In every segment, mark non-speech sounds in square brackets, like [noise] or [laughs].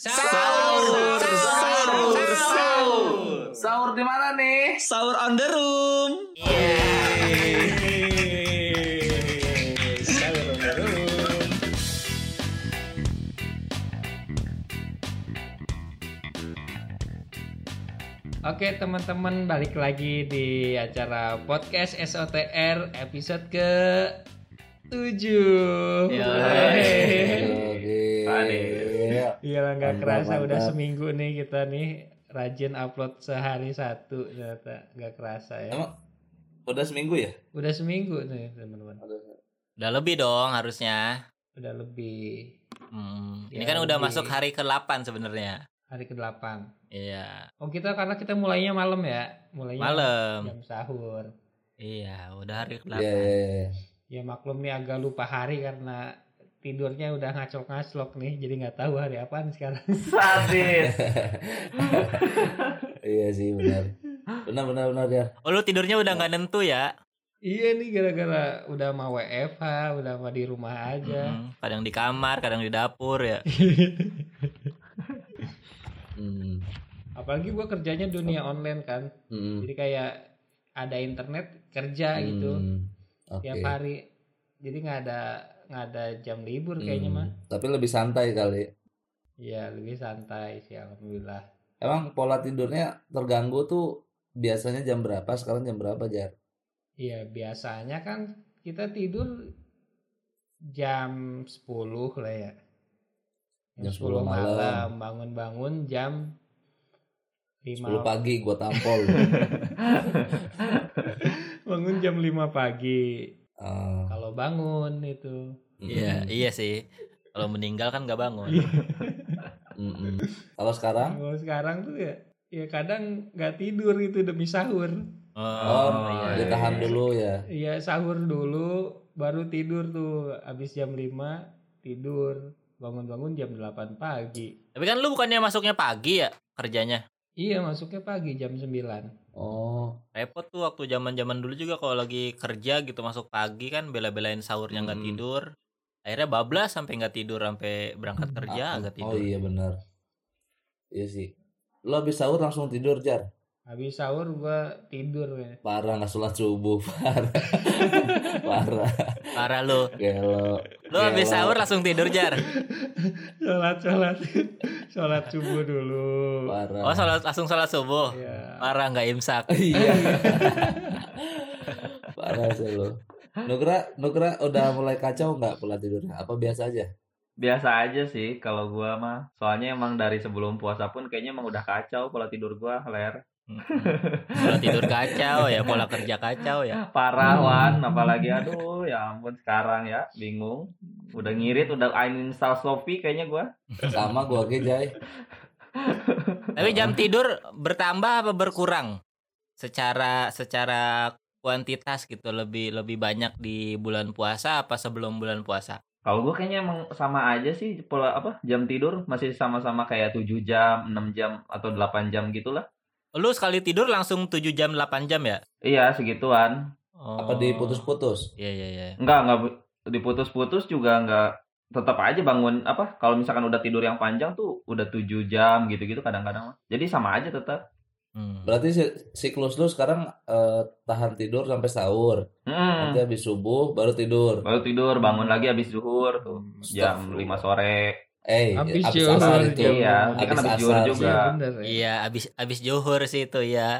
Sahur, sahur, sahur. Sahur di mana nih? Sahur on the room. Sahur on the room. Oke teman-teman balik lagi di acara podcast SOTR episode ke 7 Ya. Iya lah nggak Mantap, kerasa udah mantap. seminggu nih kita nih rajin upload sehari satu ternyata nggak kerasa ya. Emang udah seminggu ya? Udah seminggu nih teman-teman. Udah lebih dong harusnya. Udah lebih Hmm, Ya, ini kan udah lebih. masuk hari ke-8 sebenarnya. hari ke-8. Iya. Oh kita karena kita mulainya malam ya, mulainya Malam. jam sahur. Iya, udah hari ke-8. Iya, iya, iya. Ya maklum nih agak lupa hari karena tidurnya udah ngaclok-ngaclok nih, jadi nggak tahu hari apaan sekarang. [laughs] Sadis. [laughs] Iya sih benar. Benar benar benar ya. Oh, lu tidurnya udah nggak nentu ya? iya nih gara-gara udah mau WFH, udah mau di rumah aja. Mm, kadang di kamar, kadang di dapur ya. [laughs] Hmm. Apalagi gua kerjanya dunia online kan, Hmm. jadi kayak ada internet kerja gitu Hmm. Oke. tiap hari. Jadi nggak ada nggak ada jam libur kayaknya Hmm. mah. Tapi lebih santai kali. Iya lebih santai sih alhamdulillah. Emang pola tidurnya terganggu tuh biasanya jam berapa? Sekarang jam berapa, Jar? Iya biasanya kan kita tidur jam 10 lah ya. Jam 10 10 malam. bangun-bangun jam 10 5 pagi gua tampol. [laughs] bangun jam 5 pagi. Ah, Kalau bangun itu Iya, mm-mm. iya sih. Kalau meninggal kan nggak bangun. Mm-mm. Kalau sekarang? kalau sekarang tuh ya ya kadang nggak tidur itu demi sahur. Oh, Oh, iya. ditahan dulu ya. Iya sahur dulu baru tidur tuh habis jam 5 tidur bangun-bangun jam 8 pagi. Tapi kan lu bukannya masuknya pagi ya kerjanya? Iya masuknya pagi jam 9. Oh, Repot tuh waktu zaman-zaman dulu juga kalau lagi kerja gitu masuk pagi kan bela-belain sahurnya nggak Hmm. tidur. Akhirnya bablas sampai nggak tidur sampai berangkat kerja ah, nggak oh tidur. iya benar. Iya sih. Lo habis sahur langsung tidur, Jar? Habis sahur gua tidur ya. Parah nggak sholat subuh, [laughs] parah. parah. Parah lu. Gelo. Lu habis sahur langsung tidur jar. Sholat sholat sholat subuh dulu. Parah. Oh sholat langsung sholat subuh. Ya. Parah nggak imsak. Iya. Parah sih lo. Nugra, Nugra udah mulai kacau nggak pola tidurnya? Apa biasa aja? Biasa aja sih kalau gua mah. Soalnya emang dari sebelum puasa pun kayaknya emang udah kacau pola tidur gua, ler. Pola tidur kacau ya, pola kerja kacau ya. Parah wan, apalagi aduh ya ampun sekarang ya, bingung. Udah ngirit, udah uninstall Shopee kayaknya gua. Sama gua aja, Jai. Tapi jam tidur bertambah apa berkurang? Secara secara kuantitas gitu lebih lebih banyak di bulan puasa apa sebelum bulan puasa? Kalau gua kayaknya emang sama aja sih pola apa jam tidur masih sama-sama kayak 7 jam, 6 jam atau 8 jam gitulah. Lu sekali tidur langsung 7 jam 8 jam ya? Iya, segituan. Oh. Apa diputus-putus? Iya iya iya. Enggak, enggak diputus-putus juga enggak tetap aja bangun apa kalau misalkan udah tidur yang panjang tuh udah 7 jam gitu-gitu kadang-kadang. Jadi sama aja tetap. Hmm. Berarti si- siklus lu sekarang eh, tahan tidur sampai sahur. Hmm. Nanti habis subuh baru tidur. Baru tidur, bangun lagi habis zuhur tuh. Jam Astagfirullah. 5 sore. Eh, Habis habis zuhur, asar itu. Iya, kan habis zuhur asar. juga. Iya bener ya. Iya, abis abis juhur sih itu ya.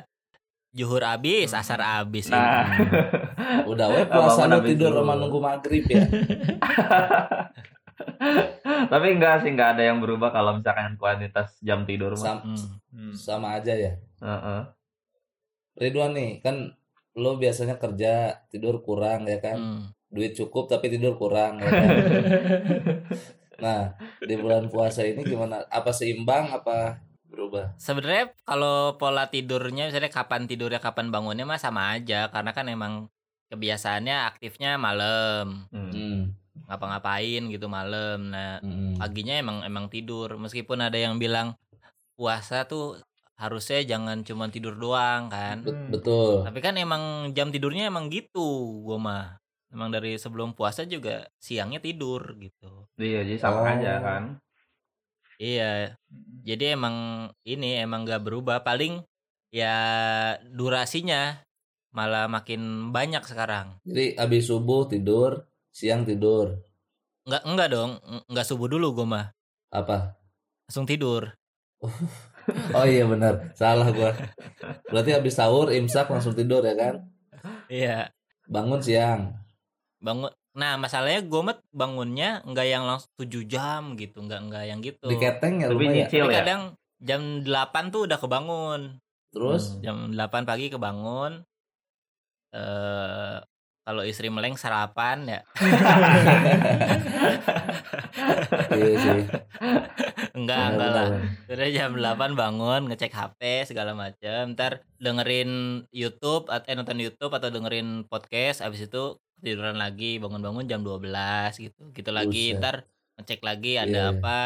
Juhur abis, asar abis. Nah. [laughs] Udah we Bangun puasa lu tidur sama nunggu maghrib ya. [laughs] Tapi enggak sih, enggak ada yang berubah kalau misalkan kuantitas jam tidur. Sam- Hmm. Hmm. sama aja ya. Heeh. Ridwan nih, kan lo biasanya kerja tidur kurang ya kan. Hmm. Duit cukup tapi tidur kurang ya kan. [laughs] Nah, di bulan puasa ini gimana? Apa seimbang apa berubah? Sebenarnya kalau pola tidurnya misalnya kapan tidurnya kapan bangunnya mah sama aja karena kan emang kebiasaannya aktifnya malam, Hmm. Ngapa-ngapain gitu malam. Nah, hmm. paginya emang emang tidur meskipun ada yang bilang puasa tuh harusnya jangan cuma tidur doang kan Bet- betul. tapi kan emang jam tidurnya emang gitu gua mah emang dari sebelum puasa juga siangnya tidur gitu Iya, jadi sama Oh. aja kan. Iya. Jadi emang ini emang gak berubah. Paling ya durasinya malah makin banyak sekarang. Jadi habis subuh tidur, siang tidur. Enggak enggak dong, enggak subuh dulu gue mah. Apa? Langsung tidur. [laughs] Oh iya benar, salah gua. Berarti habis sahur imsak langsung tidur ya kan? Iya. Bangun siang. Bangun. Nah, masalahnya gue mah bangunnya enggak yang langsung 7 jam gitu, enggak enggak yang gitu. Di keteng ya Lebih ya. nyicil Tapi ya. kadang jam 8 tuh udah kebangun. Terus Jam 8 pagi kebangun. Eh kalau istri meleng sarapan ya. [laughs] iya sih. Enggak, enggak lah. Udah jam 8 bangun, ngecek HP segala macam. Ntar dengerin YouTube atau eh, nonton YouTube atau dengerin podcast abis itu tiduran lagi, bangun-bangun jam 12 gitu. Gitu lagi, Buset. ntar ngecek lagi ada Iya, iya. apa.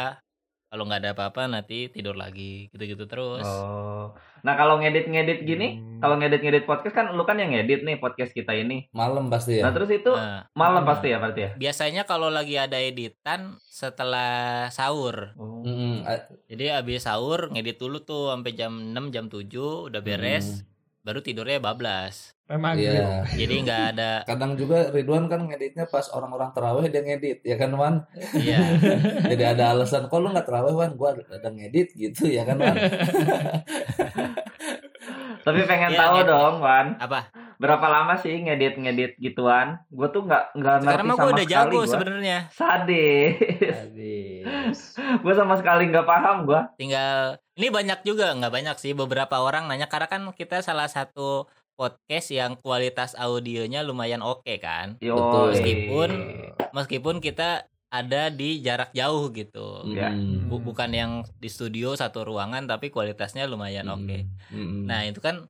Kalau nggak ada apa-apa nanti tidur lagi, gitu-gitu terus. Oh. Nah, kalau ngedit-ngedit gini, Hmm. kalau ngedit-ngedit podcast kan lu kan yang ngedit nih podcast kita ini. Malam pasti ya. Nah, terus itu Nah, malam Hmm. pasti ya berarti ya? biasanya kalau lagi ada editan setelah sahur. Oh. A- Jadi abis sahur ngedit dulu tuh sampai jam 6 jam 7 udah beres, Mm. Baru tidurnya bablas. Memang Iya. Jadi nggak ada Kadang juga Ridwan kan ngeditnya pas orang-orang terawih dia ngedit ya kan Wan. iya. [laughs] Jadi ada alasan kok lu nggak terawih Wan, gua ada ngedit gitu ya kan Wan. [laughs] Tapi pengen Iya, tahu ngedit. dong, Wan. Apa? Berapa lama sih ngedit-ngedit gituan? Gue tuh nggak nggak ngerti sama gue udah sekali jago gua. sebenarnya. Sadis. Habis. [laughs] gue sama sekali nggak paham gue. Tinggal ini banyak juga nggak banyak sih beberapa orang nanya karena kan kita salah satu podcast yang kualitas audionya lumayan oke kan. Betul. Meskipun meskipun kita ada di jarak jauh gitu. Ya. Mm-mm. Bu- bukan yang di studio satu ruangan tapi kualitasnya lumayan oke. Mm-mm. Nah, itu kan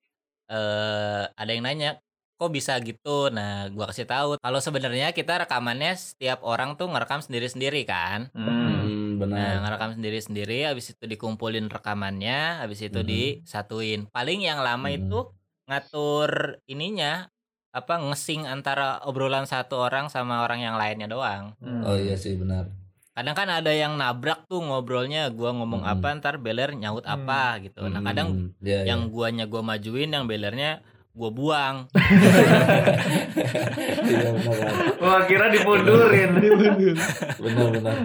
eh ada yang nanya, kok bisa gitu? Nah, gua kasih tahu kalau sebenarnya kita rekamannya setiap orang tuh ngerekam sendiri-sendiri kan. Hmm. Mm, benar. Nah, ngerekam sendiri-sendiri habis itu dikumpulin rekamannya, habis itu Mhm. disatuin. Paling yang lama Mhm. itu ngatur ininya apa ngesing antara obrolan satu orang sama orang yang lainnya doang. Hmm. Oh iya sih benar. Kadang kan ada yang nabrak tuh ngobrolnya, gua ngomong Mhm. apa ntar beler nyaut apa gitu. Nah, kadang Mm, iya, iya. yang guanya gua majuin, yang belernya gua buang. [laughs] Iya. Wan. Gua kira dimundurin. Benar benar.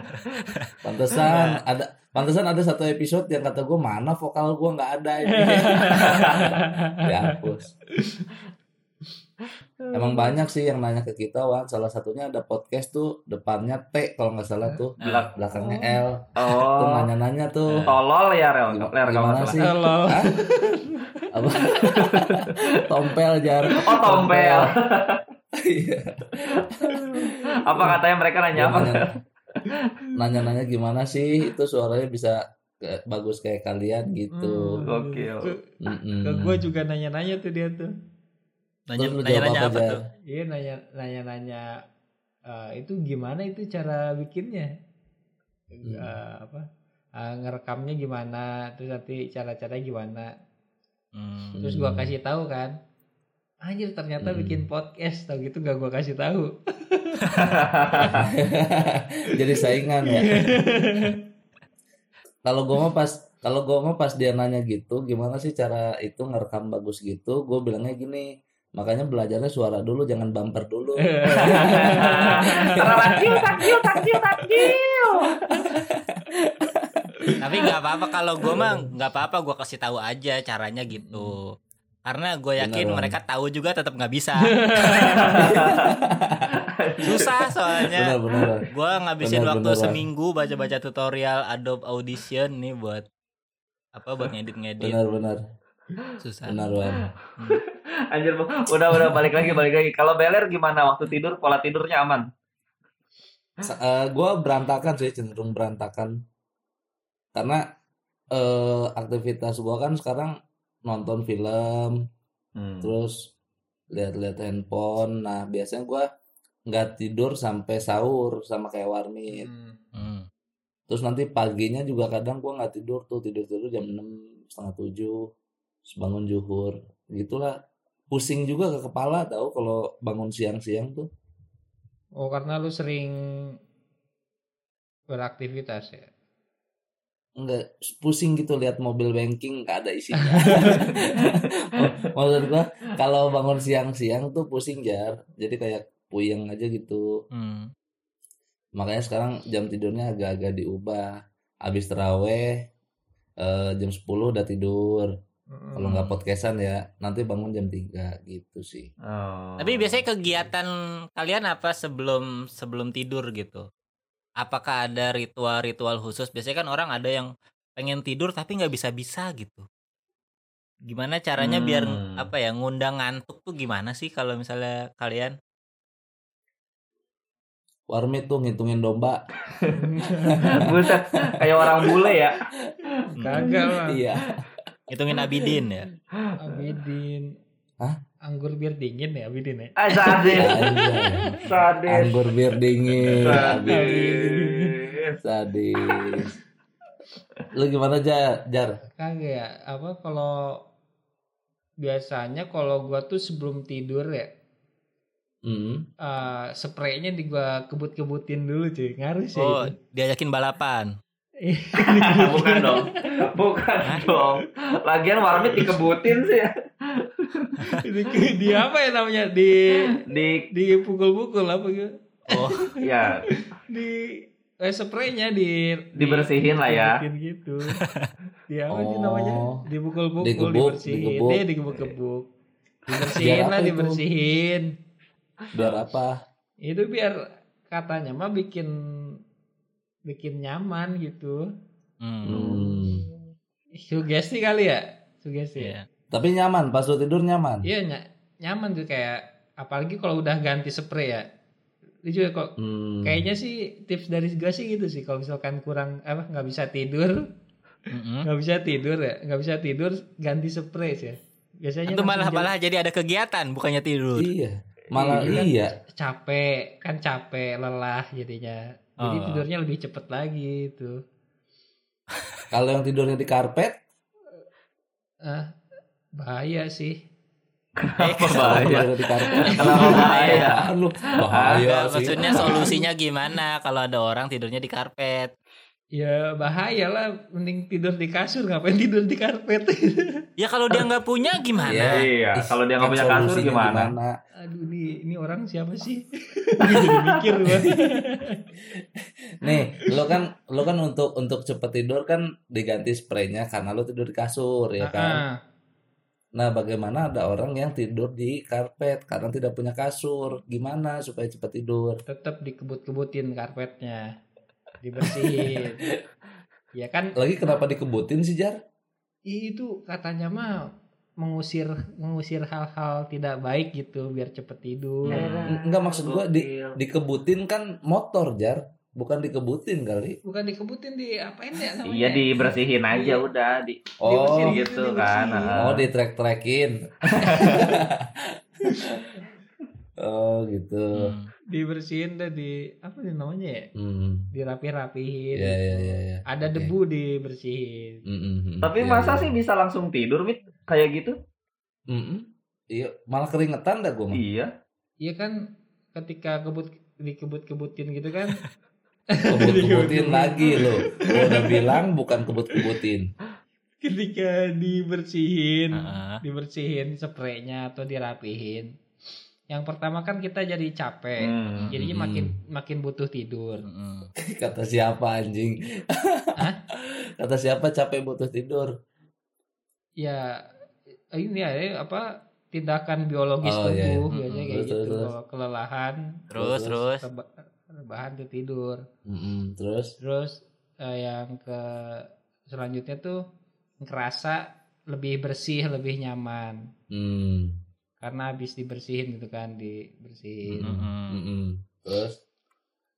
Pantesan ada pantesan ada satu episode yang kata gue mana vokal gue nggak ada ini. [laughs] Dihapus. Emang banyak sih yang nanya ke kita Wan. Salah satunya ada podcast tuh depannya T kalau nggak salah tuh. Belak- Belakangnya L. Tuh Oh. nanya-nanya tuh. Tolol ya, Rel. Gimana, Ler, kalau gimana nggak sih? salah. Halo. Hah? Apa? Tompel jar. Oh, tompel. Iya. apa katanya mereka nanya apa? Nanya- Nanya-nanya gimana sih itu suaranya bisa ke- bagus kayak kalian gitu. Hmm. Gokil. Ke, Mm-mm. ke gue juga nanya-nanya tuh dia tuh. Nanya Terus lu nanya, apa, tuh? Iya nanya nanya nanya eh, itu gimana itu cara bikinnya Hmm. Eh, apa Eh, ngerekamnya gimana terus nanti cara-caranya gimana Hmm. terus gua kasih tahu kan anjir ternyata Hmm. bikin podcast tau gitu gak gua kasih tahu [laughs] Jadi saingan ya. [laughs] Kalau gue mah pas kalau gue mah pas dia nanya gitu, gimana sih cara itu ngerekam bagus gitu? Gue bilangnya gini, makanya belajarnya suara dulu, jangan bumper dulu. Takjil, takjil, takjil, takjil. Tapi nggak apa-apa kalau gue mah nggak apa-apa gue kasih tahu aja caranya gitu. Karena gue yakin Benar, Wan. mereka tahu juga tetap nggak bisa. Susah soalnya. Benar-benar. Gue ngabisin Benar, waktu benar, Wan. seminggu baca-baca tutorial Adobe Audition nih buat apa buat ngedit-ngedit Benar-benar. Susah. Benar, Wan. [laughs] Anjir, udah udah balik lagi, balik lagi. Kalau Beler gimana waktu tidur? Pola tidurnya aman? gue eh, berantakan sih, cenderung berantakan. Karena eh, aktivitas gue kan sekarang nonton film, Hmm. terus lihat-lihat handphone. Nah, biasanya gua nggak tidur sampai sahur sama kayak Warmit. Hmm. Terus nanti paginya juga kadang gua nggak tidur tuh, tidur-tidur jam 6, setengah 7, terus bangun juhur. Gitulah. Pusing juga ke kepala tahu kalau bangun siang-siang tuh. oh karena lu sering beraktivitas ya enggak pusing gitu lihat mobil banking nggak ada isinya. [laughs] [laughs] Maksud gua kalau bangun siang-siang tuh pusing jar. Jadi kayak puyeng aja gitu. Hmm. Makanya sekarang jam tidurnya agak-agak diubah. Habis teraweh eh, jam 10 udah tidur. Kalau nggak podcastan ya nanti bangun jam 3 gitu sih. Oh. Tapi biasanya kegiatan kalian apa sebelum sebelum tidur gitu? Apakah ada ritual-ritual khusus? Biasanya kan orang ada yang pengen tidur tapi nggak bisa-bisa gitu. Gimana caranya biar Hmm. apa ya ngundang ngantuk tuh gimana sih kalau misalnya kalian? Warmit tuh ngitungin domba. [laughs] Buset, kayak orang bule ya. Kagak lah. Iya. Hitungin [laughs] Abidin ya. Abidin. Hah? Anggur bir dingin ya Abidin ya. Ah, sadis. Anjay. Sadis. Anggur bir dingin. Sadis. Sadis. Lu gimana Jar? Jar? Kagak ya. Apa kalau biasanya kalau gua tuh sebelum tidur ya Hmm. eh spraynya di gua kebut-kebutin dulu cuy. Ngaruh sih. Oh, itu. diajakin balapan. [laughs] Bukan dong. Bukan dong. Lagian warmit dikebutin sih ya. di, di apa ya namanya? Di Di di pukul-pukul apa gitu. Oh, ya Di eh, spraynya di dibersihin lah ya. Gitu. Di apa sih Oh. namanya? Dipukul-pukul, Digebuk, dibersihin. digebuk. Dia digebuk-gebuk. Dibersihin lah, dibersihin. Biar apa? Itu biar katanya mah bikin bikin nyaman gitu. hmm. Hmm. Sugesti kali ya? Sugesti. Iya. ya? Tapi nyaman, pas lu tidur nyaman. Iya, ny- nyaman tuh kayak apalagi kalau udah ganti spray ya. Itu juga kok Hmm. kayaknya sih tips dari gue sih gitu sih kalau misalkan kurang apa nggak bisa tidur nggak bisa tidur ya nggak bisa tidur ganti spray sih ya. biasanya Itu malah langsung malah jadi ada kegiatan bukannya tidur. Iya. Malah Iya. iya. capek kan capek lelah jadinya jadi Oh. tidurnya lebih cepet lagi itu [laughs] Kalau yang tidurnya di karpet, ah bahaya sih Eh, Apa kalau bahaya? tidurnya di karpet. Kenapa bahaya? Bahaya sih. maksudnya solusinya gimana kalau ada orang tidurnya di karpet? ya bahaya lah mending tidur di kasur ngapain tidur di karpet Ya kalau dia nggak punya gimana? Iya. Iya, kalau dia nggak kan punya kasur solusinya gimana? Aduh nih ini orang siapa sih [laughs] jadi mikir gua [laughs] Nih, lo kan lo kan untuk untuk cepet tidur kan diganti spraynya karena lo tidur di kasur ya kan. Ah, Nah, bagaimana ada orang yang tidur di karpet karena tidak punya kasur? Gimana supaya cepat tidur? tetap dikebut-kebutin karpetnya dibersihin [laughs] ya kan Lagi kenapa dikebutin sih Jar? itu katanya mah mengusir mengusir hal-hal tidak baik gitu biar cepet tidur N- Enggak maksud gua di dikebutin kan motor Jar, bukan dikebutin kali. bukan dikebutin di apain ya namanya Iya dibersihin aja udah di Oh, Dibersihin gitu kan. oh di track trackin. [laughs] oh gitu. Hmm. dibersihin dah di apa nih namanya ya Hmm. dirapi-rapihin Ya ya ya ya. ada Oke. debu dibersihin Mm, mm, mm. Tapi Iya, masa iya. sih bisa langsung tidur, Mit? Kayak gitu? Mm, mm. Iya, malah keringetan dah gua mah. Iya. iya kan ketika kebut dikebut-kebutin gitu kan Kebut-kebutin [laughs] lagi lo. Gua udah bilang bukan kebut-kebutin. ketika dibersihin Heeh. dibersihin spraynya atau dirapihin yang pertama kan kita jadi capek Hmm. jadinya Hmm. makin makin butuh tidur Mm-mm. [laughs] Kata siapa anjing? Hah? Kata siapa capek butuh tidur? ya ini ya eh, apa tindakan biologis Oh, iya, iya. tubuh Hmm, biasanya hmm. kayak Terus, gitu terus, kalau kelelahan Terus terus. reba- rebahan tuh tidur Mm-mm, Terus? terus eh, yang ke selanjutnya tuh ngerasa lebih bersih lebih nyaman Hmm. karena habis dibersihin gitu kan dibersihin Mm-mm. Mm-mm. Terus?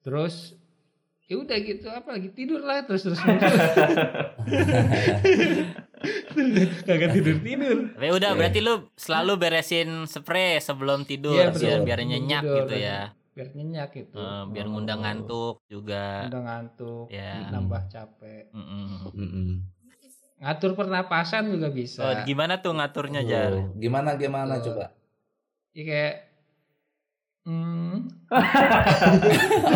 terus ya udah gitu apa lagi tidur lah terus terus [laughs] kagak tidur tidur Tapi udah Oke. berarti lu selalu beresin spray sebelum tidur Iya, biar biar nyenyak Tidur, gitu ya. biar nyenyak gitu Eh, biar ngundang Oh. ngantuk juga. udah ngantuk Ya. nambah capek Mm-mm. Mm-mm. ngatur pernapasan juga Oh, bisa gimana tuh ngaturnya Jar? Oh, Gimana gimana Tuh. coba? ya kayak hmm [laughs]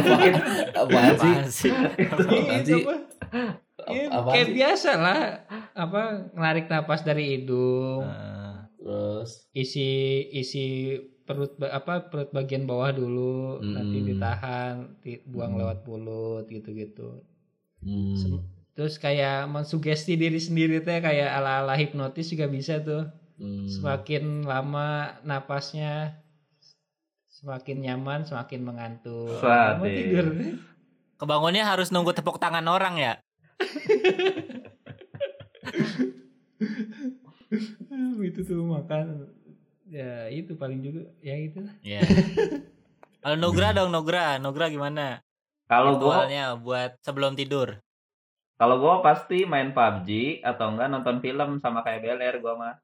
Apaan sih? Apaan sih? Apaan itu sih? apa Ya, apa kayak sih? biasa lah apa narik napas dari hidung Eh, Terus isi isi perut apa perut bagian bawah dulu nanti Hmm. ditahan ti- buang Hmm. lewat mulut gitu-gitu hmm, terus kayak mensugesti diri sendiri teh kayak ala-ala hipnotis juga bisa tuh hmm. semakin lama napasnya semakin nyaman semakin mengantuk mau tidur kebangunnya harus nunggu tepuk tangan orang ya. [laughs] itu tuh makan ya itu paling juga ya itu lah Iya. Kalau Nugra dong Nugra, Nugra gimana? Kalau gua buat sebelum tidur. kalau gua pasti main PUBG atau enggak nonton film sama kayak Beler gua mah.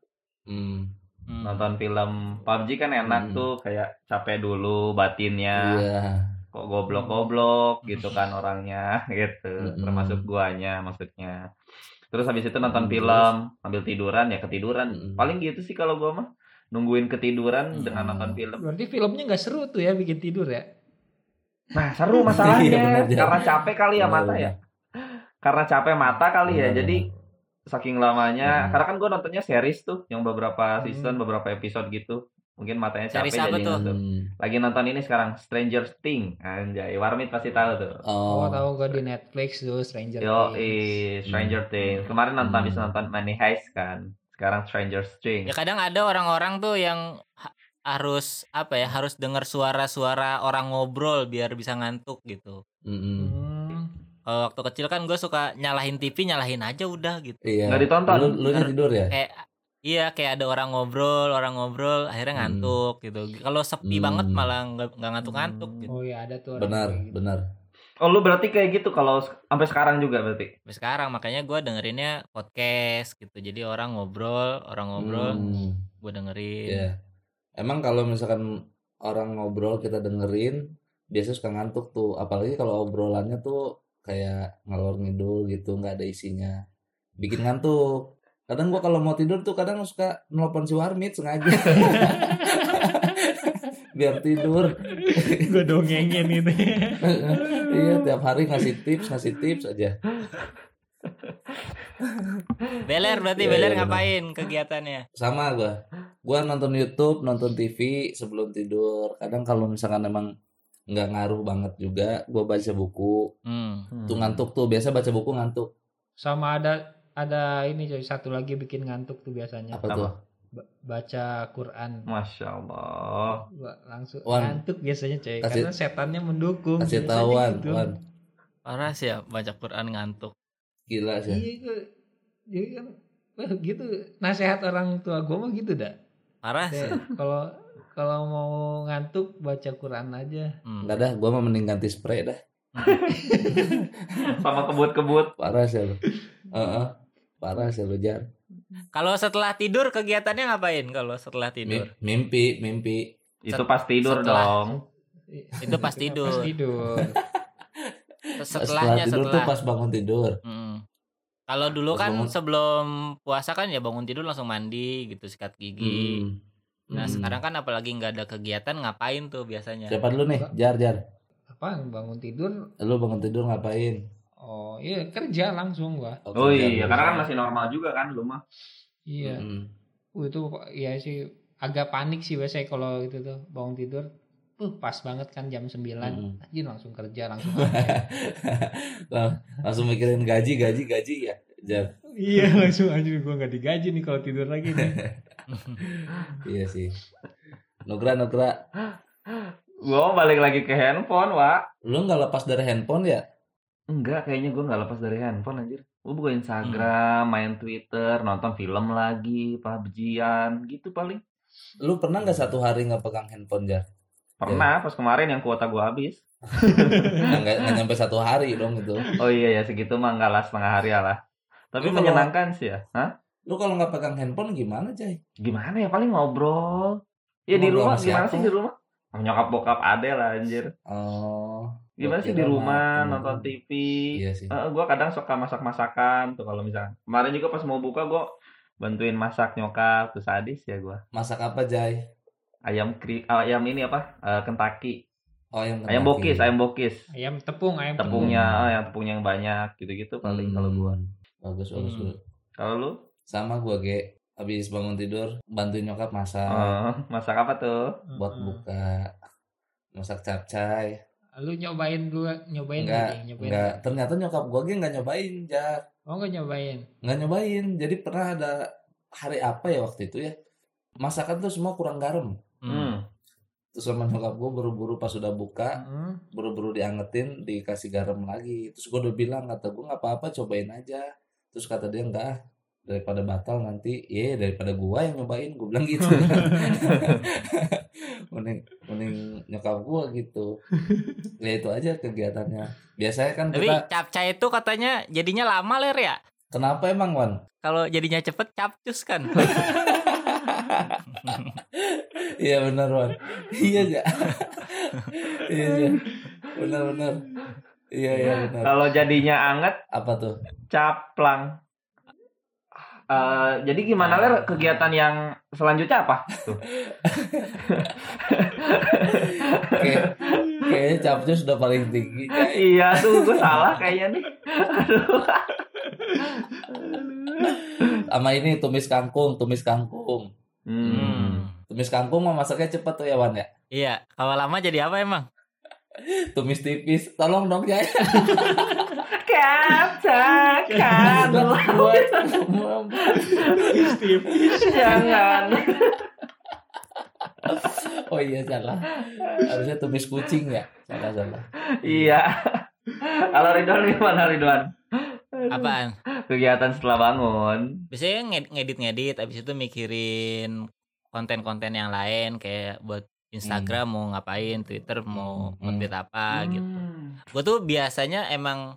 Hmm, Hmm. Nonton film PUBG kan enak Hmm. tuh kayak capek dulu batinnya. Iya. Kok goblok-goblok gitu kan orangnya [laughs] gitu. Mm-mm. Termasuk guanya maksudnya. Terus habis itu nonton Mm, film, sambil tiduran ya ketiduran. Mm-mm. Paling gitu sih kalau gua mah. Nungguin ketiduran Mm. dengan nonton film. berarti filmnya nggak seru tuh ya bikin tidur ya Nah, seru [laughs] Iya, masalahnya. bener, Jan. Karena capek kali ya Bener, mata bener. ya. Karena capek mata kali ya. Bener, Jadi saking lamanya. Hmm. Karena kan gue nontonnya series tuh, yang beberapa Hmm. season, beberapa episode gitu. Mungkin matanya capek jadi tuh? Hmm. Lagi nonton ini sekarang Stranger Things. Anjay, Warmit pasti tahu tuh. oh, Oh, tahu gue di Netflix tuh Stranger Yo, Things Stranger Things. Kemarin nonton Hmm. habis nonton Money Heist kan. Sekarang Stranger Things. Ya kadang ada orang-orang tuh yang ha- harus apa ya harus dengar suara-suara orang ngobrol biar bisa ngantuk gitu. mm-mm. Hmm. Kalau waktu kecil kan gue suka nyalahin TV nyalahin aja udah gitu. Iya. Nggak ditonton? Lu, lu nya tidur ya? Kayak iya kayak ada orang ngobrol orang ngobrol akhirnya Hmm. ngantuk gitu. Kalau sepi Hmm. banget malah nggak ngantuk-ngantuk Hmm. gitu. oh ya ada tuh orang Benar, gitu. benar. Oh, lu berarti kayak gitu kalau sampai sekarang juga berarti. Sampai sekarang makanya gue dengerinnya podcast gitu. Jadi orang ngobrol orang ngobrol Hmm, gue dengerin. Iya. Emang kalau misalkan orang ngobrol kita dengerin, biasa suka ngantuk tuh. Apalagi kalau obrolannya tuh kayak ngalor ngidul gitu, nggak ada isinya. Bikin ngantuk. Kadang gua kalau mau tidur tuh kadang suka nelpon si Warmit sengaja. [laughs] Biar tidur. gue dongengin gitu [laughs] iya, tiap hari ngasih tips, ngasih tips aja. Beler berarti Iya, Beler iya, benar. ngapain kegiatannya? Sama gua. Gua nonton YouTube, nonton TV sebelum tidur. Kadang kalau misalkan emang nggak ngaruh banget juga, gua baca buku. Hmm. Tuh ngantuk tuh, biasa baca buku ngantuk. sama ada ada ini coy satu lagi bikin ngantuk tuh biasanya Apa Apa? tuh? Ba- baca Quran Masya Allah. Langsung Wan. ngantuk biasanya coy Kasih- karena setannya mendukung Kasih Biasanya tahu Wan, gitu. Wan. Parah sih ya baca Quran ngantuk. Gila sih. iya gua- jadi kan [laughs] gitu nasihat orang tua gue mah gitu dah Parah sih. Kalau kalau mau ngantuk baca Quran aja Hmm. Enggak dah, gua mah mending ganti spray dah. [laughs] Sama kebut-kebut. Parah sih lu. Heeh. Parah sih lu, Jar. Kalau setelah tidur kegiatannya ngapain kalau setelah tidur? Mi- Mimpi, mimpi. Itu pas tidur Setelah- dong. Itu pas tidur. pas tidur Setelahnya tidur tuh setelah. pas bangun tidur. Hmm. Kalau dulu Pas kan bangun. sebelum puasa kan ya bangun tidur langsung mandi gitu sikat gigi. Hmm. Nah Hmm. sekarang kan apalagi nggak ada kegiatan ngapain tuh biasanya? Siapa dulu nih? Jar, Jar. apa bangun tidur Lu bangun tidur ngapain? oh iya kerja langsung gua Oh kerja iya, karena kan masih normal juga kan lu mah. iya Mm-mm. Uh, itu ya sih agak panik sih biasanya kalau itu tuh bangun tidur tuh pas banget kan jam 9 Mm. anjir langsung kerja langsung [laughs] kerja. Lang- Langsung mikirin gaji, gaji, gaji ya. Jar. iya langsung anjir gua nggak digaji nih kalau tidur lagi nih [laughs] Iya sih. Nugra, Nugra. Gua balik lagi ke handphone, Wak. Lu nggak lepas dari handphone ya? Enggak, kayaknya gua nggak lepas dari handphone anjir. Gua buka Instagram, main Twitter, nonton film lagi, PUBG-an, gitu paling. Lu pernah nggak satu hari nggak pegang handphone, Jar? Pernah pas kemarin yang kuota gua habis. Nah, [laughs] Nggak nggak nyampe satu hari dong itu. Oh iya ya segitu mah enggak lah setengah hari lah. Tapi Lu kalau- menyenangkan sih ya. Hah? Lu kalau nggak pegang handphone gimana, Jay? Gimana ya paling ngobrol. Ya di rumah gimana siapa? sih di rumah? Nyokap bokap ade lah anjir. Oh, Gimana sih di rumah temen-temen. nonton TV? iya sih. Eh, gua kadang suka masak-masakan tuh kalau misalnya. Kemarin juga pas mau buka gua bantuin masak nyokap tuh sadis ya gua. Masak apa, Jay? Ayam kri ayam ini apa? Eh, Kentucky. Oh, ayam ayam bokis ayam bokis Ayam tepung, ayam tepungnya ah, yang tepungnya yang banyak gitu-gitu paling Hmm. kalau gua Bagus bagus. Hmm. bagus. kalau lu Sama gua ge habis bangun tidur bantuin nyokap masak eh, masak apa tuh buat Heeh. buka. Masak capcay. Lu nyobain dulu, nyobain Enggak, nggak, Dik? nyobain. enggak. Ternyata nyokap gua ge enggak nyobain, Jak. Oh nggak nyobain. Enggak nyobain. Jadi pernah ada hari apa ya waktu itu ya? Masakan tuh semua kurang garam. Hmm. hmm. Terus sama nyokap gua buru-buru pas udah buka, Heeh. buru-buru diangetin, dikasih garam lagi. Terus gua udah bilang kata gua nggak apa-apa, cobain aja. Terus kata dia enggak daripada batal nanti, ya daripada gua yang nyobain, gua bilang gitu. [laughs] mending mending nyokap gua gitu. Ya itu aja kegiatannya. Biasanya kan Tapi kita capcay itu katanya jadinya lama ler ya. kenapa emang Wan? Kalau jadinya cepet capcus kan. [laughs] Iya benar Wan. Iya ja. iya ja. Benar benar. Iya iya benar. kalau jadinya anget Apa tuh? caplang Eh, jadi gimana ler kegiatan yang selanjutnya apa tuh Kayak kayaknya capcus sudah paling tinggi. Iya tuh gue salah kayaknya nih Sama ini tumis kangkung, tumis kangkung. hmm. Hmm. Tumis kangkung mah masaknya cepet tuh ya Wan ya. Iya, kalau lama jadi apa emang? Tumis tipis. Tolong dong Jaya. Katakan buat semua. jangan Oh iya salah. Harusnya tumis kucing ya. Salah salah. iya kalau Ridwan gimana Ridwan Apaan? kegiatan setelah bangun Biasanya nged- ngedit-ngedit abis itu mikirin konten-konten yang lain kayak buat Instagram mau ngapain, Twitter mau Hmm. nge-tweet apa gitu. Hmm. Gue tuh biasanya emang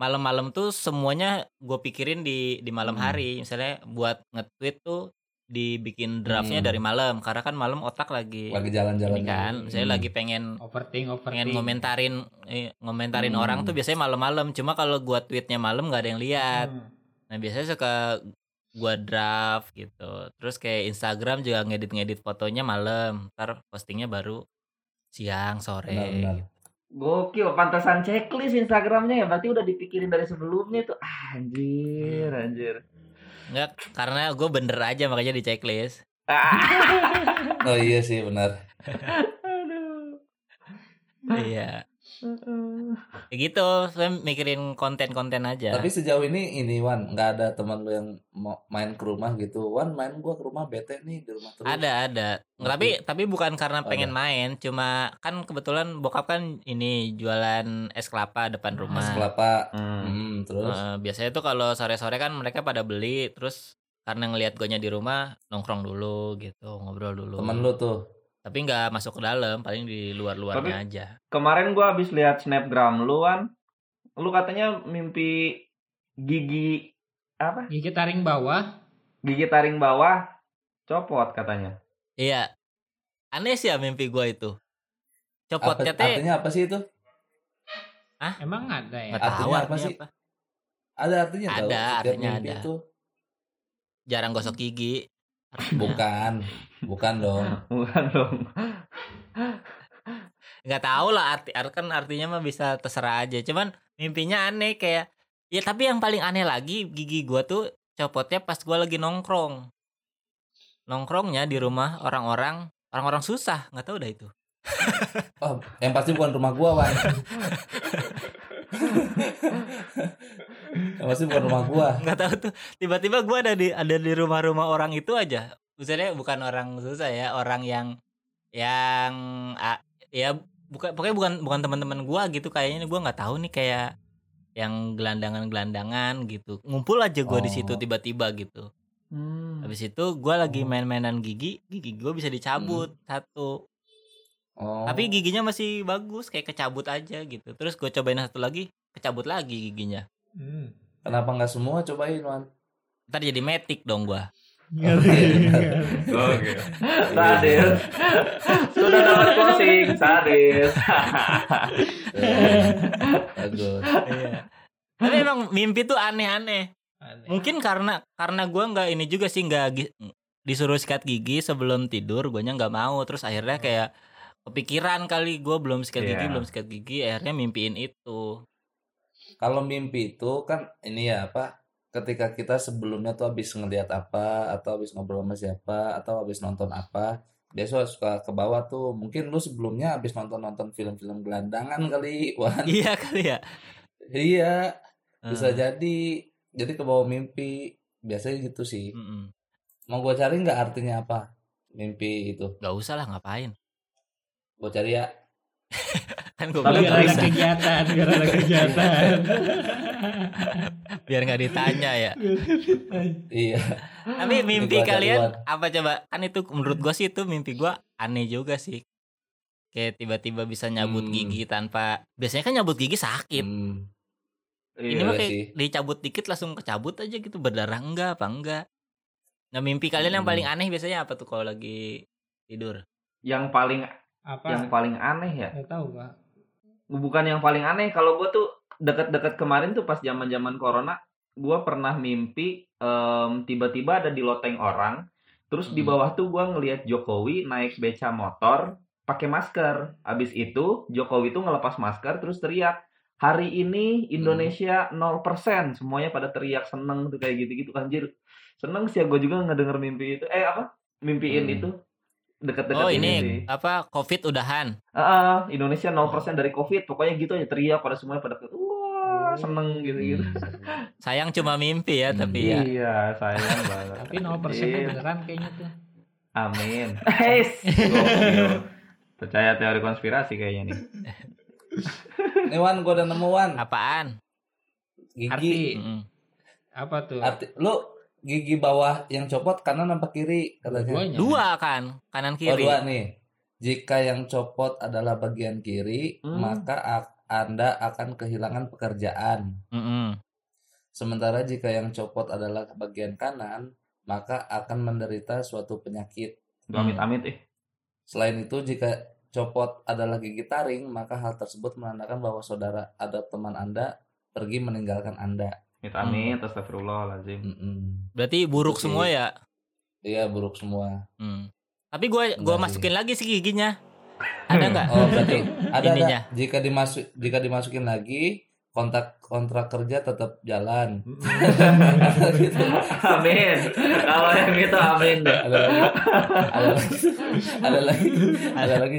malam-malam tuh semuanya gue pikirin di di malam Hmm. hari. Misalnya buat nge-tweet tuh dibikin draftnya Hmm. dari malam karena kan malam otak lagi, Lagi jalan-jalan. ini kan. Misalnya Hmm. lagi pengen Overthink, overthink. pengen ngomentarin eh, ngomentarin Hmm. orang tuh biasanya malam-malam. Cuma kalau gua tweetnya malam nggak ada yang lihat. Hmm. Nah biasanya suka gua draft gitu. Terus kayak Instagram juga ngedit-ngedit fotonya malam. Ntar postingnya baru siang sore. Benar benar. Gokil, pantasan checklist Instagramnya ya berarti udah dipikirin dari sebelumnya tuh. Ah, Anjir, anjir. Enggak, karena gue bener aja makanya di checklist. Ah, [laughs] Oh iya sih benar. [laughs] aduh. iya. Ya gitu, saya mikirin konten-konten aja. Tapi sejauh ini ini Wan nggak ada teman lu yang mau main ke rumah gitu. Wan main gua ke rumah bete nih di rumah terus. ada ada. Nggak, Tapi tapi bukan karena Ada. pengen main, cuma kan kebetulan bokap kan ini jualan es kelapa depan rumah. Es kelapa. Hmm. Hmm, terus Eh, biasanya tuh kalau sore-sore kan mereka pada beli terus karena ngelihat guanya di rumah nongkrong dulu gitu ngobrol dulu temen lu tuh. Tapi nggak masuk ke dalam paling di luar-luarnya aja Kemarin gua habis lihat snapgram lu kan. Lu katanya mimpi gigi apa? Gigi taring bawah. Gigi taring bawah copot katanya. iya aneh sih ya mimpi gua itu Apa, copotnya teh artinya apa sih itu? Emang ada ya? nggak tahu artinya apa artinya sih? apa Ada artinya tahu. Ada, Setiap artinya mimpi ada. itu jarang gosok gigi bukan, bukan dong. [laughs] Bukan dong. nggak tahu lah arti ar- kan artinya mah bisa terserah aja cuman mimpinya aneh kayak ya tapi yang paling aneh lagi gigi gua tuh copotnya pas gua lagi nongkrong nongkrongnya di rumah orang-orang orang-orang susah nggak tahu dah itu Oh, yang pasti bukan rumah gua, Wan. [laughs] yang pasti bukan rumah gua. [laughs] nggak tahu tuh tiba-tiba gua ada di ada di rumah-rumah orang itu aja misalnya bukan orang susah ya orang yang yang ya bukan pokoknya bukan bukan teman-teman gua gitu kayaknya gua nggak tahu nih kayak yang gelandangan-gelandangan gitu ngumpul aja gua di situ Oh. tiba-tiba gitu Hmm. habis itu gua lagi Oh. main-mainan gigi gigi gua bisa dicabut satu Oh. tapi giginya masih bagus kayak kecabut aja gitu terus gua cobain satu lagi kecabut lagi giginya Hmm. kenapa nggak semua cobain, Wan? ntar jadi metik dong gua [laughs] Oke. Sadis. Sudah dapat closing, sadis. [laughs] Bagus. Iya. Tapi emang mimpi tuh aneh-aneh. Aneh. Mungkin karena karena gua nggak ini juga sih nggak disuruh sikat gigi sebelum tidur, guanya nggak mau. Terus akhirnya kayak kepikiran kali gue belum sikat gigi Iya. belum sikat gigi akhirnya mimpiin itu Kalau mimpi itu kan ini ya apa? Ketika kita sebelumnya tuh habis ngeliat apa atau habis ngobrol sama siapa atau habis nonton apa, biasa suka ke bawah tuh. Mungkin lu sebelumnya habis nonton-nonton film-film gelandangan kali, [laughs] Wan. iya kali ya Iya, bisa Eh, jadi. Jadi ke bawah mimpi. Biasanya gitu sih. mm-mm. Mau gua cari nggak artinya apa? Mimpi itu. Gak usah lah ngapain Gua cari ya. [laughs] kan gue bilang ada kegiatan biar ada kegiatan biar nggak ditanya ya Iya. tapi mimpi kalian luar. apa coba kan itu menurut gue sih itu mimpi gue aneh juga sih kayak tiba-tiba bisa nyabut Hmm. gigi tanpa biasanya kan nyabut gigi sakit Hmm, ini Iya. mah kayak sih. dicabut dikit langsung kecabut aja gitu berdarah enggak apa enggak nah mimpi kalian yang Hmm. paling aneh biasanya apa tuh kalau lagi tidur Yang paling apa yang paling aneh ya. nggak tahu pak Bukan yang paling aneh kalau gue tuh deket-deket kemarin tuh pas zaman-zaman corona, gue pernah mimpi em, tiba-tiba ada di loteng orang, terus di Hmm. bawah tuh gue ngelihat Jokowi naik beca motor pakai masker. Abis itu Jokowi tuh ngelepas masker terus teriak, hari ini Indonesia 0%. Semuanya pada teriak seneng tuh kayak gitu-gitu anjir. Seneng sih gue juga ngedenger mimpi itu. Eh apa? Mimpiin Hmm. itu deket-deket oh sih. ini apa covid udahan Ah, Indonesia 0% dari Covid. Pokoknya gitu aja teriak pada semuanya pada wah, seneng gitu-gitu. Hmm. [laughs] sayang cuma mimpi ya Hmm. tapi ya Iya, sayang banget. tapi 0 persennya Iya. beneran kayaknya tuh Amin. [laughs] Heis. Gokil. Percaya teori konspirasi kayaknya nih. Nih Wan, gua udah nemu Wan. apaan Gigi. arti Mm-mm. apa tuh Arti, lu gigi bawah yang copot kanan apa kiri katanya? Dua kan kanan Oh kiri dua nih. Jika yang copot adalah bagian kiri, Hmm. maka ak- Anda akan kehilangan pekerjaan. Mm-mm. Sementara jika yang copot adalah bagian kanan, maka akan menderita suatu penyakit. Amit-amit eh. Selain itu, jika copot adalah gigi taring, maka hal tersebut menandakan bahwa saudara atau teman Anda pergi meninggalkan Anda. Amit-amit, astagfirullahaladzim. Mm-mm. berarti buruk Oke. semua ya Iya, buruk semua. Hmm. Tapi gue gua Enggak sih. masukin lagi sih giginya. Ada nggak? Oh, berarti [laughs] ada Ininya. ada. Jika dimasuk jika dimasukin lagi, kontak kontrak kerja tetap jalan. Gitu. [laughs] Amin. Kalau yang itu amin deh. ada lagi ada lagi ada lagi ada lagi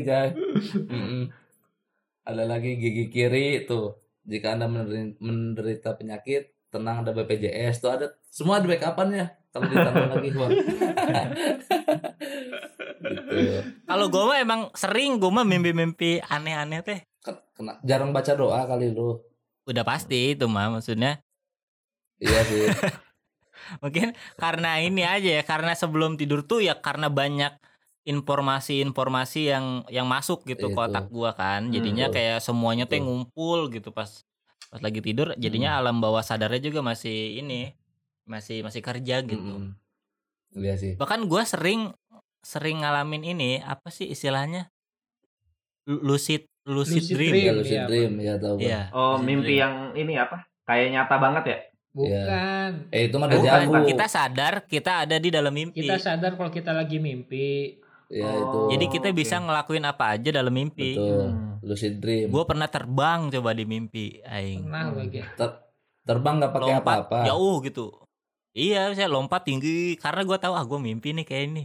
ada lagi gigi kiri tuh jika anda menderita penyakit tenang ada BPJS tuh ada semua ada backupannya kalau ditambah lagi Bang. [laughs] gitu. Kalau gue mah emang sering gue mah mimpi-mimpi aneh-aneh teh. Ken- kena- jarang baca doa kali lu Udah pasti itu mah maksudnya. iya sih [laughs] Mungkin karena ini aja ya, karena sebelum tidur tuh ya karena banyak informasi-informasi yang yang masuk gitu Itu. ke otak gua kan. Jadinya Betul. kayak semuanya tuh ngumpul gitu pas pas lagi tidur jadinya alam bawah sadarnya juga masih ini masih masih kerja gitu. Mm-mm. iya sih Bahkan gua sering sering ngalamin ini apa sih istilahnya? Lu- Lucid lucid, Lucid dream. dream. ya lucid iya, dream ya tahu. Iya. Oh, lucid mimpi dream. yang ini apa? Kayak nyata banget ya? bukan eh itu mah kita sadar kita ada di dalam mimpi. kita sadar kalau kita lagi mimpi ya Oh. itu Jadi kita Oke. bisa ngelakuin apa aja dalam mimpi. betul Hmm. lucid dream Gue pernah terbang coba di mimpi, aing. pernah lagi Ter- terbang nggak pakai Lompat apa-apa jauh gitu. Iya, saya lompat tinggi karena gue tahu ah gue mimpi nih kayak ini.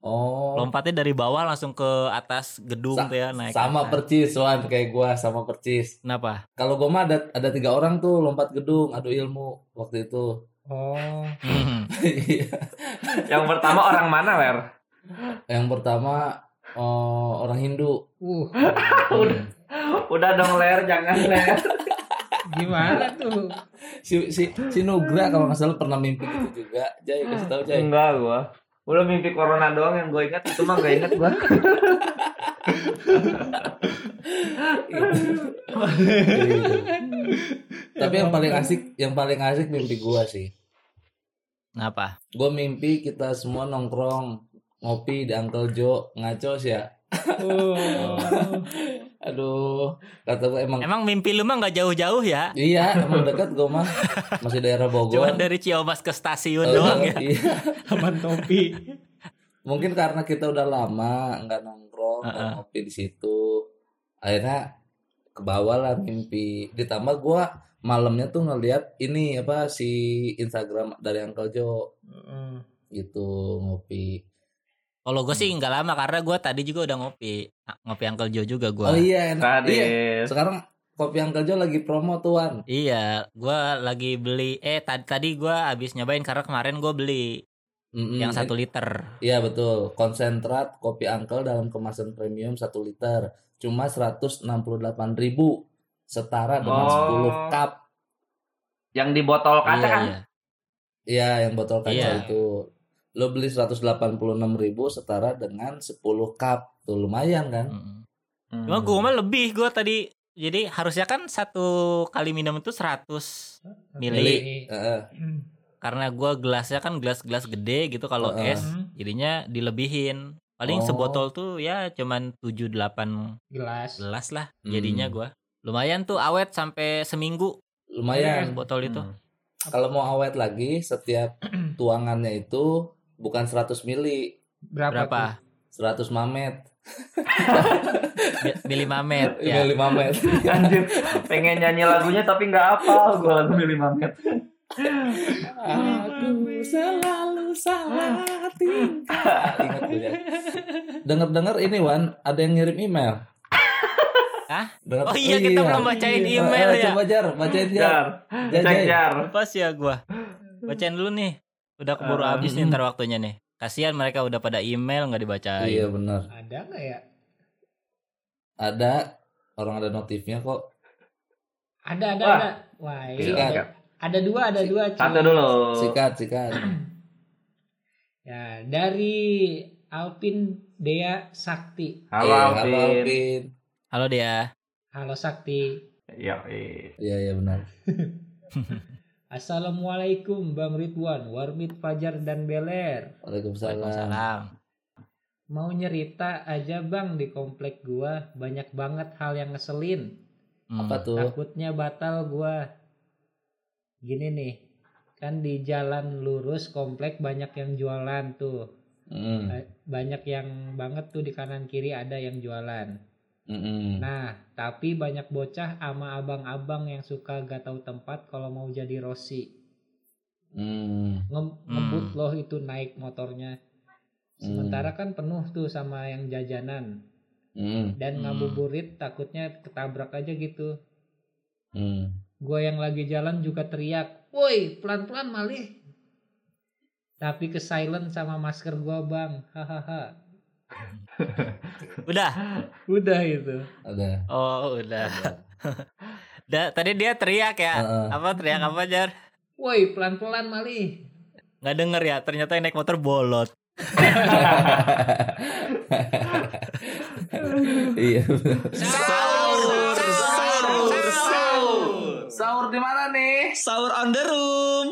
oh Lompatnya dari bawah langsung ke atas gedung Sa- tuh ya naik. sama atas. percis Wan kayak gua sama percis Kenapa? kalau gua mah ada ada tiga orang tuh lompat gedung adu ilmu waktu itu oh [laughs] Iya. Yang pertama orang mana, Ler? Yang pertama oh, orang Hindu uh Udah. Udah dong, Ler, jangan, Ler. gimana tuh si si si Nugra kalau nggak salah pernah mimpi gitu juga Jay kasih tahu Jay Enggak gua. Udah mimpi corona doang yang gue ingat itu mah gak inget gua. Gitu. tapi yang paling asik yang paling asik mimpi gua sih Kenapa? gua mimpi kita semua nongkrong ngopi di Uncle Joe ngaco sih ya oh [laughs] aduh kata gua emang Emang mimpi lu mah nggak jauh-jauh ya? Iya, emang dekat gue mah. Masih daerah Bogor. Cuma dari Ciamas ke stasiun Eh, doang ya. Iya. aman topi Mungkin karena kita udah lama nggak nongkrong, nongkrong Heeh. ngopi di situ akhirnya ke bawah lah mimpi ditambah gua malamnya tuh ngeliat ini apa si Instagram dari Uncle Jo Heeh. gitu ngopi Kalau gue sih nggak lama karena gue tadi juga udah ngopi. Ngopi Uncle Joe juga gue. oh iya enak Tadi iya sekarang kopi Uncle Jo lagi promo tuan Iya, gua lagi beli eh tadi tadi gua habis nyobain karena kemarin gua beli Mm-mm. yang satu liter. Iya betul, konsentrat kopi Uncle dalam kemasan premium 1 liter cuma 168.000 setara dengan Oh. 10 cup. yang di botol kaca Iya, kan? iya. Iya, yang botol kaca Iya. itu. Lo beli 186.000 setara dengan 10 cup. Tuh lumayan kan? Mm. Hmm. Cuma gua mah lebih gua tadi jadi harusnya kan satu kali minum itu 100 mili. Mili. Heeh. Karena gua gelasnya kan gelas-gelas gede gitu kalau Heeh. es jadinya dilebihin. Paling Oh. sebotol tuh ya cuman 7 8 Gelas. gelas lah Hmm. jadinya gua. Lumayan tuh awet sampai seminggu Lumayan. botol itu. Hmm. Kalau mau awet lagi, setiap [clears throat] tuangannya itu bukan 100 mili, Berapa? Berapa? 100 mamet. [laughs] Mi- Mili mamet [laughs] ya. Mili mamet. [laughs] Anjir, pengen nyanyi lagunya tapi nggak hafal gue lagu Mili Mamet. Aku selalu salah tingkah. Ingat tuh ya. Dengar-dengar ini Wan, ada yang ngirim email. Hah? Dengar- Oh iya, kita belum bacain email Eh, ya. Coba Jar, bacain Jar. Jar, Jar, cek Jar. jar. Pas ya gua. Bacain dulu nih. Udah keburu Eh, habis nih ntar waktunya nih. Kasihan mereka udah pada email nggak dibacain. Iya benar. Ada nggak ya? Ada orang ada notifnya kok. Ada, ada, Wah. ada. Wah, ini Sikat. ada, ada dua, ada dua. Satu dulu. Sikat, sikat. [clears throat] Ya, dari Alpin Dea Sakti. Halo, Iya, Alvin. halo Alvin. Halo dia. Halo Sakti. Iya, iya. Iya, iya benar. [laughs] Assalamualaikum Bang Ridwan, Warmit Fajar dan Beler. Waalaikumsalam. Waalaikumsalam. Mau nyerita aja bang di komplek gua banyak banget hal yang ngeselin. Hmm. Apa tuh? Takutnya batal gua. Gini nih, kan di jalan lurus komplek banyak yang jualan tuh. Mm, Ba- Banyak yang banget tuh di kanan kiri ada yang jualan. Mm, mm. Nah, tapi banyak bocah ama abang-abang yang suka gak tahu tempat kalau mau jadi Rossi. Mm, Nge- ngebut loh itu naik motornya. Sementara kan penuh tuh sama yang jajanan mm, dan Hmm. ngabuburit takutnya ketabrak aja gitu. mm. Gue yang lagi jalan juga teriak, woi pelan-pelan malih. Tapi ke silent sama masker gua bang, hahaha. [laughs] Udah. Udah itu. Ada. Oh, udah. [laughs] Da, tadi dia teriak ya. Heeh. Apa teriak apa, Jar? Woi pelan-pelan malih. Nggak denger ya, ternyata yang naik motor bolot. [laughs] Iya. Sahur, sahur, sahur. Sahur di mana nih? Sahur on the room.